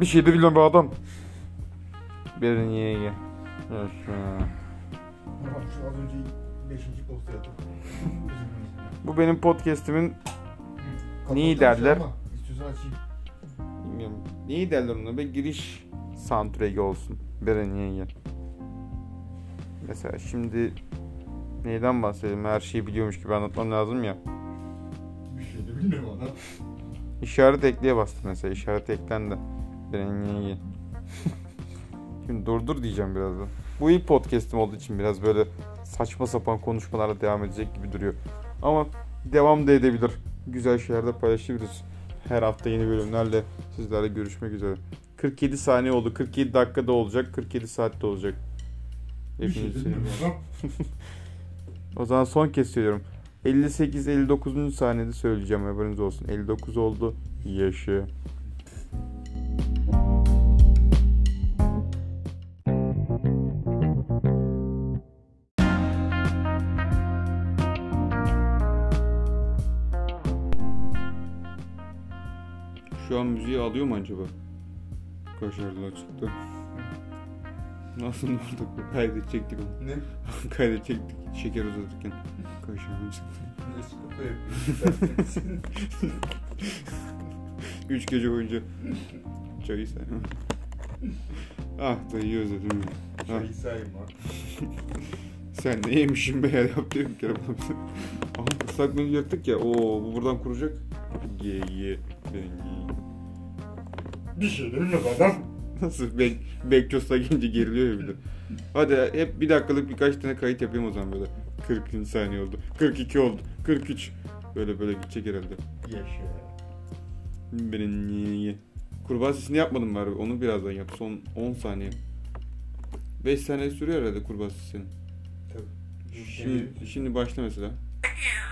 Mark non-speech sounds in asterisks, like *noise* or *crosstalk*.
Bir şey de bilmem be adam. Berin ye ye. Yaşa. Ama şu az önce 5. posta yaptım. Bu benim podcastimin Neyi derler? İstiyorsan açayım. bilmiyorum. Neyi derler ona be giriş soundtrack'i olsun. Berin ye ye. Mesela şimdi neyden bahsedelim? Her şeyi biliyormuş gibi anlatmam lazım ya. Bir şey de bilmiyorum adam. İşaret ekleye bastım mesela. İşaret eklendi. İyi. *laughs* Şimdi durdur diyeceğim birazdan. Bu ilk podcast'im olduğu için biraz böyle saçma sapan konuşmalarla devam edecek gibi duruyor. Ama devam da edebilir. Güzel şeyler de paylaşabiliriz. Her hafta yeni bölümlerle sizlerle görüşmek üzere. 47 saniye oldu. 47 dakikada olacak. 47 saatte olacak. Şey Hepinizi adam. *laughs* o zaman son kez söylüyorum. 58-59. saniyede söyleyeceğim haberiniz olsun. 59 oldu. Yaşı. Şu an müziği alıyor mu acaba? Kaşarlı çıktı. Nasıl oldu? Kaydedecektik onu. Ne? *laughs* Kaydedecektik şeker uzatırken. Kaşarlı çıktı. Ne sıkıntı yapıyorsun? 3 gece boyunca çayı say. ah dayıyı özledim ya. Çayı sayma. *laughs* Sen ne yemişsin be ya yaptı bir kere bana. Aha ıslak mendil yaktık ya. Oo bu buradan kuracak. Ye. Ben. Bir şey de bilmiyorum adam. Nasıl bek Bekços'la gelince geriliyor ya bir de. Hadi hep bir dakikalık birkaç tane kayıt yapayım o zaman böyle. 40. saniye oldu. 42 oldu. 43. Böyle böyle gidecek herhalde. Yaşa. Benim ye ye. Kurbağa sesini yapmadım bari. Onu birazdan yap. Son 10 saniye. 5 saniye sürüyor herhalde kurbağa sesinin. Tabii. Şimdi, şimdi başla mesela. *laughs*